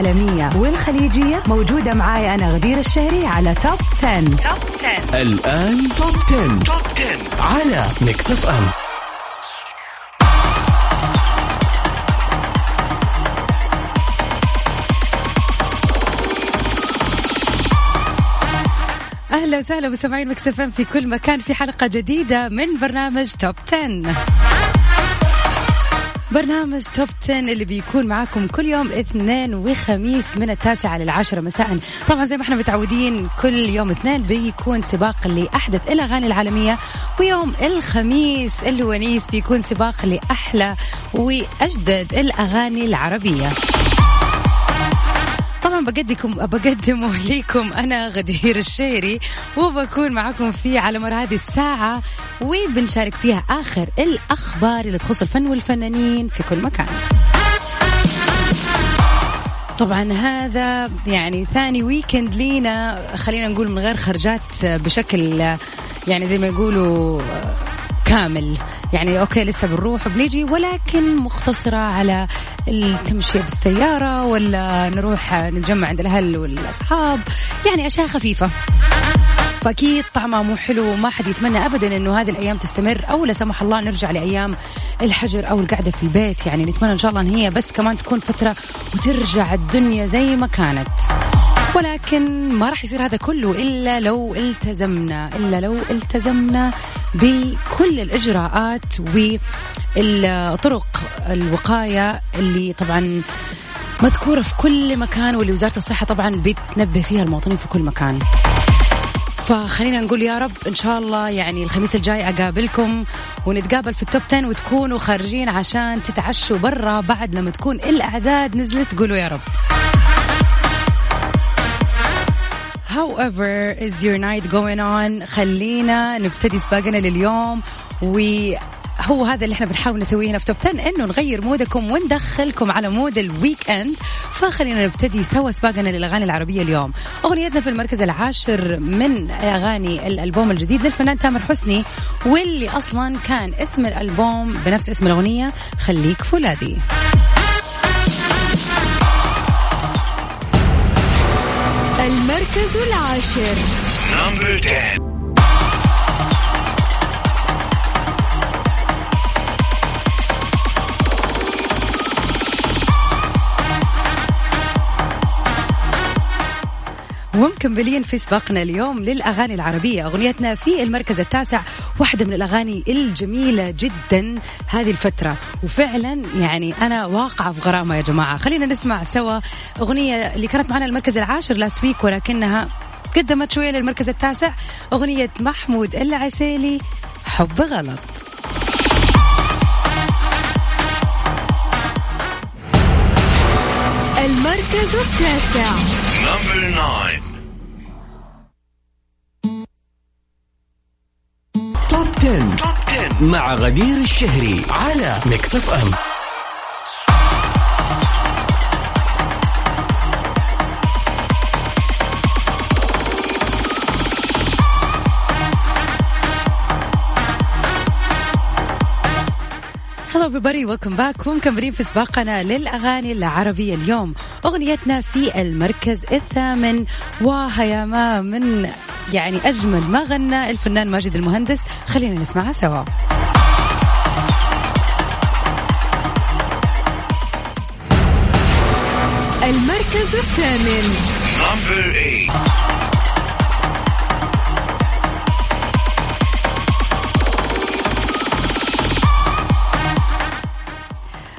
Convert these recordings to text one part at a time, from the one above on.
العربية والعالمية والخليجية موجودة معاي أنا غدير الشهري على Top 10. Top 10 الآن Top 10. Top 10 على Mix FM أهلا وسهلا بسمعين مكس اف ام في كل مكان في حلقة جديدة من برنامج Top 10 برنامج توب 10 اللي بيكون معاكم كل يوم اثنين وخميس من التاسعة للعاشرة مساء. طبعا زي ما إحنا متعودين كل يوم اثنين بيكون سباق لأحدث الأغاني العالمية ويوم الخميس الونيس بيكون سباق لأحلى وأجدد الأغاني العربية. طبعا بقدمكم بقدمه لكم أنا غدير الشيري وبكون معكم فيه على مر هذه الساعة وبنشارك فيها آخر الأخبار اللي تخص الفن والفنانين في كل مكان. طبعا هذا يعني ثاني weekend لينا خلينا نقول من غير خرجات بشكل يعني زي ما يقولوا كامل. يعني okay لسه بنروح وبنيجي ولكن مقتصرة على التمشية بالسيارة ولا نروح نتجمع عند الأهل والأصحاب. يعني أشياء خفيفة. فاكيد طعمها مو حلو وما حد يتمنى ابدا إنه هذه الأيام تستمر أو لا سمح الله نرجع لأيام الحجر أو القعدة في البيت. يعني نتمنى إن شاء الله إن هي بس كمان تكون فترة وترجع الدنيا زي ما كانت. ولكن ما راح يصير هذا كله إلا لو التزمنا إلا لو التزمنا. بكل الإجراءات والطرق الوقاية اللي طبعا مذكورة في كل مكان واللي وزارة الصحة طبعا بتنبه فيها المواطنين في كل مكان. فخلينا نقول يا رب إن شاء الله يعني الخميس الجاي أقابلكم ونتقابل في ال Top 10 وتكونوا خارجين عشان تتعشوا برا بعد لما تكون الأعداد نزلت. قولوا يا رب. How is your night going on? خلينا نبتدي سباقنا لليوم. وهو هذا اللي إحنا بنحاول نسويه هنا في Top 10 إنه نغير mood كم وندخلكم على mood ال weekend فخلينا نبتدي سوا سباقنا للأغاني العربية اليوم. أغنيتنا في المركز العاشر من أغاني الألبوم الجديد للفنان تامر حسني واللي أصلا كان اسم الألبوم بنفس اسم الأغنية خليك فولادي. المركز العاشر. نمبر 10 ومكملين في سباقنا اليوم للأغاني العربية أغنيتنا في المركز التاسع واحدة من الأغاني الجميلة جدا هذه الفترة. وفعلا يعني أنا واقعة في غرامة يا جماعة. خلينا نسمع سوا أغنية اللي كانت معنا المركز العاشر لاست ويك ولكنها قدمت شوية للمركز التاسع. أغنية محمود العسيلي حب غلط. المركز التاسع. Top 10. Top 10 مع غدير الشهري على Mix FM هلو everybody. Welcome back. ومكملين في سباقنا للأغاني العربية اليوم. أغنيتنا في المركز الثامن. وهي ما من يعني أجمل ما غنى الفنان ماجد المهندس. خلينا نسمعها سوا. المركز الثامن.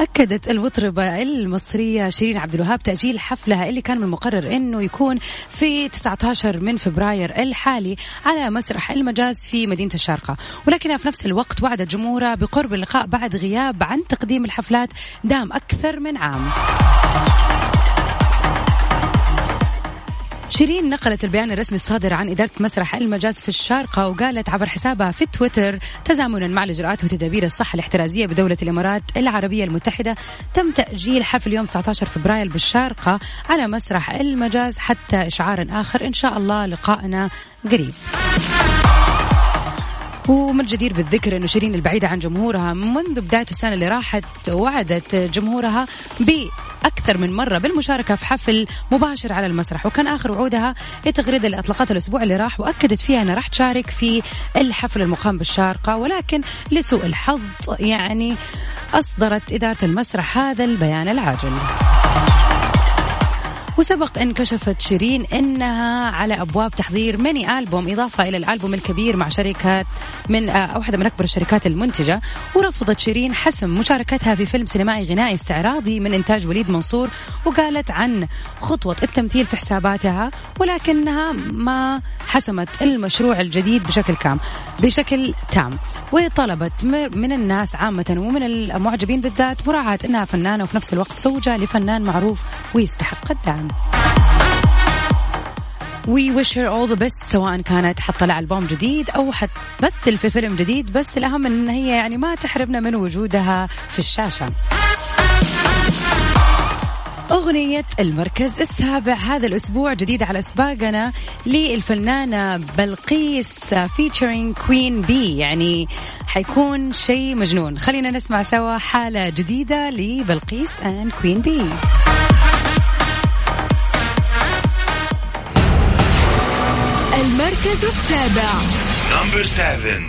أكدت المطربة المصرية شيرين عبد الوهاب تأجيل حفلها اللي كان من المقرر أنه يكون في 19 من فبراير الحالي على مسرح المجاز في مدينة الشارقة. ولكنها في نفس الوقت وعدت جمهورها بقرب اللقاء بعد غياب عن تقديم الحفلات دام أكثر من عام. شيرين نقلت البيان الرسمي الصادر عن إدارة مسرح المجاز في الشارقة وقالت عبر حسابها في تويتر تزامنا مع الإجراءات وتدابير الصحة الاحترازية بدولة الإمارات العربية المتحدة تم تأجيل حفل يوم 19 فبراير بالشارقة على مسرح المجاز حتى إشعار آخر. إن شاء الله لقائنا قريب. ومن الجدير بالذكر إنه شيرين البعيدة عن جمهورها منذ بداية السنة اللي راحت وعدت جمهورها بأكثر من مرة بالمشاركة في حفل مباشر على المسرح. وكان آخر وعودها هي تغريده اللي اطلقتها الأسبوع اللي راح وأكدت فيها إنها راح تشارك في الحفل المقام بالشارقة ولكن لسوء الحظ يعني أصدرت إدارة المسرح هذا البيان العاجل. وسبق ان كشفت شيرين إنها على أبواب تحضير ميني ألبوم إضافة إلى الألبوم الكبير مع شركات من آه، واحدة من أكبر الشركات المنتجة. ورفضت شيرين حسم مشاركتها في فيلم سينمائي غنائي استعراضي من إنتاج وليد منصور وقالت عن خطوة التمثيل في حساباتها ولكنها ما حسمت المشروع الجديد بشكل كام بشكل تام. وطلبت من الناس عامة ومن المعجبين بالذات مراعاة أنها فنانة وفي نفس الوقت زوجة لفنان معروف ويستحق الدعم. We wish her all the best سواء كانت حتطلع ألبوم جديد أو حتمثل في فيلم جديد بس الأهم إن هي يعني ما تحرمنا من وجودها في الشاشة. أغنية المركز السابع هذا الأسبوع جديدة على سباقنا للفنانة بلقيس featuring Queen B يعني حيكون شيء مجنون. خلينا نسمع سوا حالة جديدة لبلقيس and Queen B المركز السابع Number seven.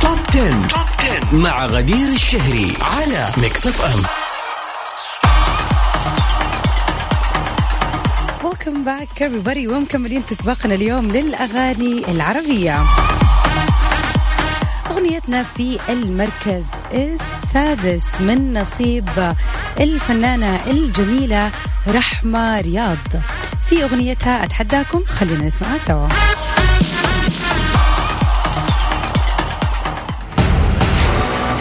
Top 10. Top 10. مع غدير الشهري على Mix FM ويلكم باك everybody ومكملين في سباقنا اليوم للأغاني العربية أغنيتنا في المركز السادس من نصيب الفنانة الجميلة رحمة رياض في أغنيتها أتحداكم خلينا نسمعها سوا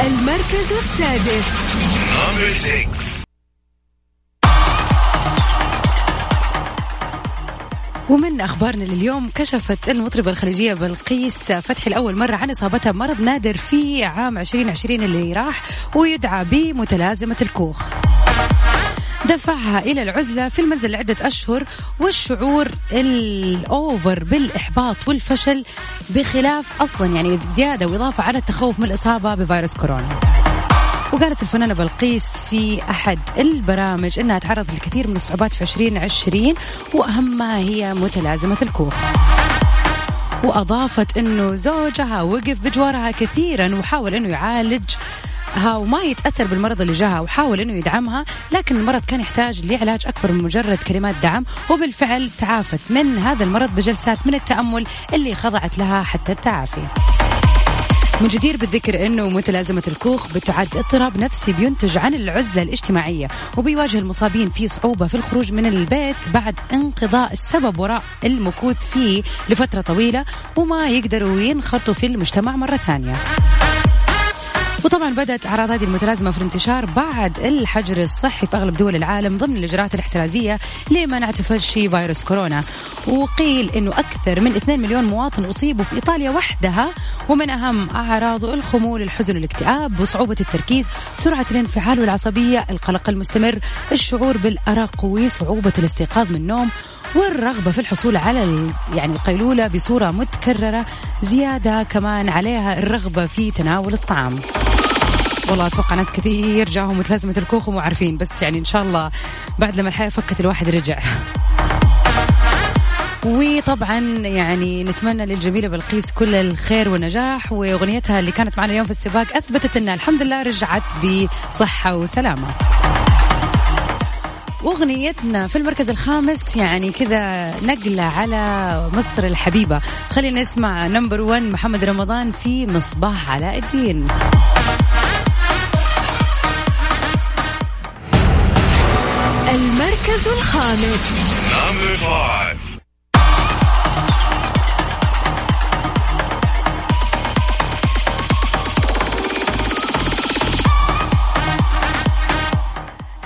المركز السادس. ومن أخبارنا لليوم كشفت المطربة الخليجية بلقيس فتحي لاول مرة عن إصابتها بمرض نادر في عام 2020 اللي راح ويدعى بمتلازمة الكوخ. دفعها إلى العزلة في المنزل لعدة أشهر والشعور الأوفر بالإحباط والفشل بخلاف أصلا يعني زيادة وإضافة على التخوف من الإصابة بفيروس كورونا. وقالت الفنانة بلقيس في أحد البرامج أنها تعرضت لكثير من الصعوبات في 2020 وأهمها هي متلازمة الكوخ وأضافت أنه زوجها وقف بجوارها كثيرا وحاول أنه يعالج ها وما يتأثر بالمرض اللي جاها وحاول أنه يدعمها لكن المرض كان يحتاج لعلاج أكبر من مجرد كلمات دعم وبالفعل تعافت من هذا المرض بجلسات من التأمل اللي خضعت لها حتى التعافي من جدير بالذكر إنه متلازمه الكوخ بتعد اضطراب نفسي بينتج عن العزلة الاجتماعية وبيواجه المصابين فيه صعوبة في الخروج من البيت بعد انقضاء السبب وراء المكوث فيه لفترة طويلة وما يقدروا ينخرطوا في المجتمع مرة ثانية. وطبعا بدأت أعراض هذه المتلازمة في الانتشار بعد الحجر الصحي في أغلب دول العالم ضمن الإجراءات الاحترازية لمنع تفشي فيروس كورونا. وقيل أنه أكثر من 2 مليون مواطن أصيبوا في إيطاليا وحدها ومن أهم أعراضه الخمول الحزن والاكتئاب وصعوبة التركيز سرعة الانفعال والعصبية القلق المستمر الشعور بالأرق وصعوبة الاستيقاظ من النوم والرغبة في الحصول على يعني القيلولة بصورة متكررة زيادة كمان عليها الرغبة في تناول الطعام. والله أتوقع ناس كثير جاهم متلازمه الكوخ ومو عارفين بس يعني إن شاء الله بعد لما الحياة فكت الواحد رجع. وطبعا يعني نتمنى للجميلة بلقيس كل الخير والنجاح وأغنيتها اللي كانت معنا اليوم في السباق أثبتت إنها الحمد لله رجعت بصحة وسلامة. وأغنيتنا في المركز الخامس يعني كذا نقلة على مصر الحبيبة. خلينا نسمع نمبر 1 محمد رمضان في مصباح علاء الدين. الخامس.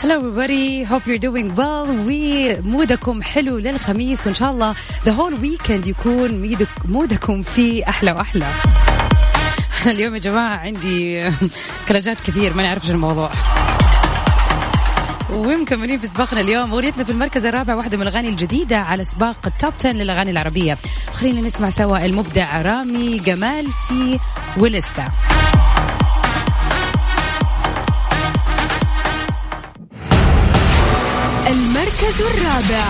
Hello everybody, hope you're doing well. ومودكم حلو للخميس وإن شاء الله the whole weekend يكون مودكم فيه أحلى وأحلى. اليوم يا جماعة عندي كراجات كثير ما نعرف شو الموضوع. ومكملين في سباقنا اليوم. اغنيتنا في المركز الرابع واحدة من الأغاني الجديدة على سباق التوب 10 للأغاني العربية. خلينا نسمع سوا المبدع رامي جمال في ولسة. المركز الرابع.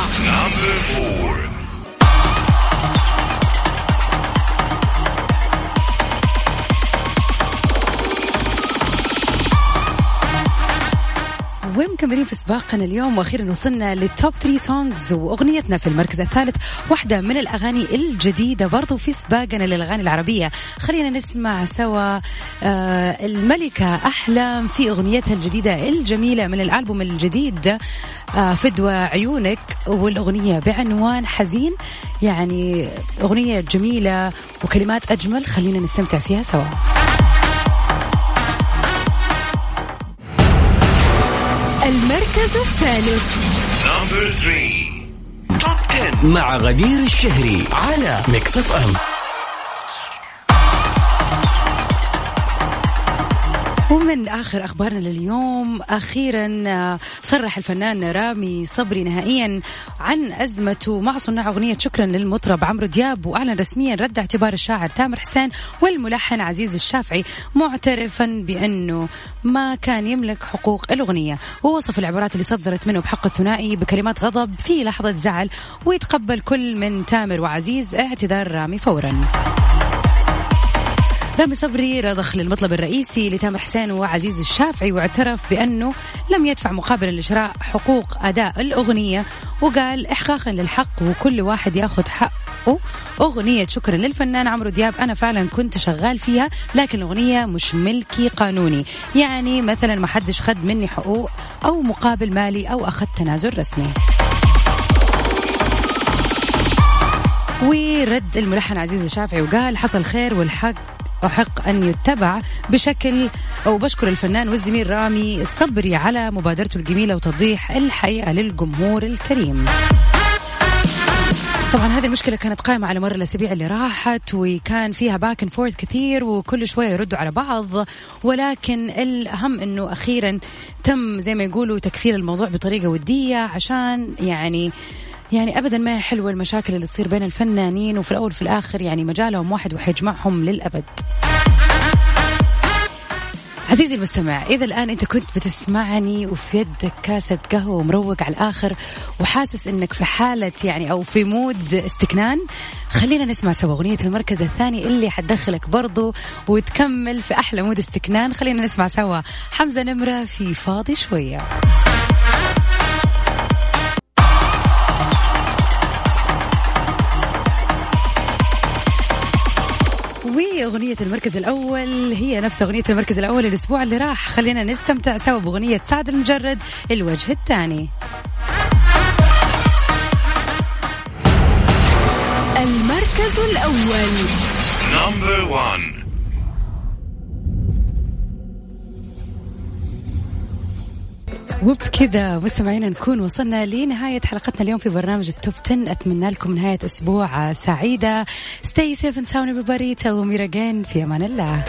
ومكملين في سباقنا اليوم وأخيرا وصلنا لل Top 3 songs وأغنيتنا في المركز الثالث واحدة من الأغاني الجديدة برضو في سباقنا للأغاني العربية. خلينا نسمع سوا آه الملكة أحلام في أغنيتها الجديدة الجميلة من الألبوم الجديد آه فدوى عيونك. والأغنية بعنوان حزين يعني أغنية جميلة وكلمات أجمل. خلينا نستمتع فيها سوا. المركز الثالث. Number three. Top 10 مع غدير الشهري على Mix FM. ومن آخر أخبارنا لليوم أخيرا آه، صرح الفنان رامي صبري نهائيا عن أزمته. مع صناع أغنية شكرا للمطرب عمرو دياب وأعلن رسميا رد اعتبار الشاعر تامر حسين والملحن عزيز الشافعي معترفا بأنه ما كان يملك حقوق الأغنية. ووصف العبارات اللي صدرت منه بحق الثنائي بكلمات غضب في لحظة زعل ويتقبل كل من تامر وعزيز اعتذار رامي فورا. رامي صبري رضخ للمطلب الرئيسي لتامر حسين وعزيز الشافعي واعترف بأنه لم يدفع مقابلا لشراء حقوق أداء الأغنية وقال إحقاقا للحق وكل واحد يأخذ حقه. أغنية شكرا للفنان عمرو دياب أنا فعلا كنت شغال فيها لكن الأغنية مش ملكي قانوني. يعني مثلا ما حدش خد مني حقوق أو مقابل مالي أو أخذ تنازل رسمي. ورد الملحن عزيز الشافعي وقال حصل خير والحق أحق أن يتبع بشكل أو بشكر الفنان والزميل رامي صبري على مبادرته الجميلة وتوضيح الحقيقة للجمهور الكريم. طبعا هذه المشكلة كانت قائمة على مر الأسابيع اللي راحت وكان فيها back forth كثير وكل شوية يردوا على بعض. ولكن الأهم أنه أخيرا تم زي ما يقولوا تقفيل الموضوع بطريقة ودية عشان يعني يعني ابدا ما هي حلوة المشاكل اللي تصير بين الفنانين وفي الأول وفي الآخر يعني مجالهم واحد وحيجمعهم للأبد. عزيزي المستمع إذا الآن أنت كنت بتسمعني وفي يدك كاسة قهوة ومروق على الآخر وحاسس أنك في حالة يعني أو في mood استكنان خلينا نسمع سوا أغنية المركز الثاني اللي حتدخلك برضو وتكمل في أحلى mood استكنان خلينا نسمع سوا حمزة نمرة في فاضي شوية المركز الأول هي نفس أغنية المركز الأول الأسبوع اللي راح. خلينا نستمتع سوا بأغنية سعد المجرد الوجه الثاني. المركز الأول. Number one. وبكذا مستمعينا نكون وصلنا لنهاية حلقتنا اليوم في برنامج التوب 10 أتمنى لكم نهاية أسبوع سعيدة. Stay safe and sound everybody. Tell me again في أمان الله.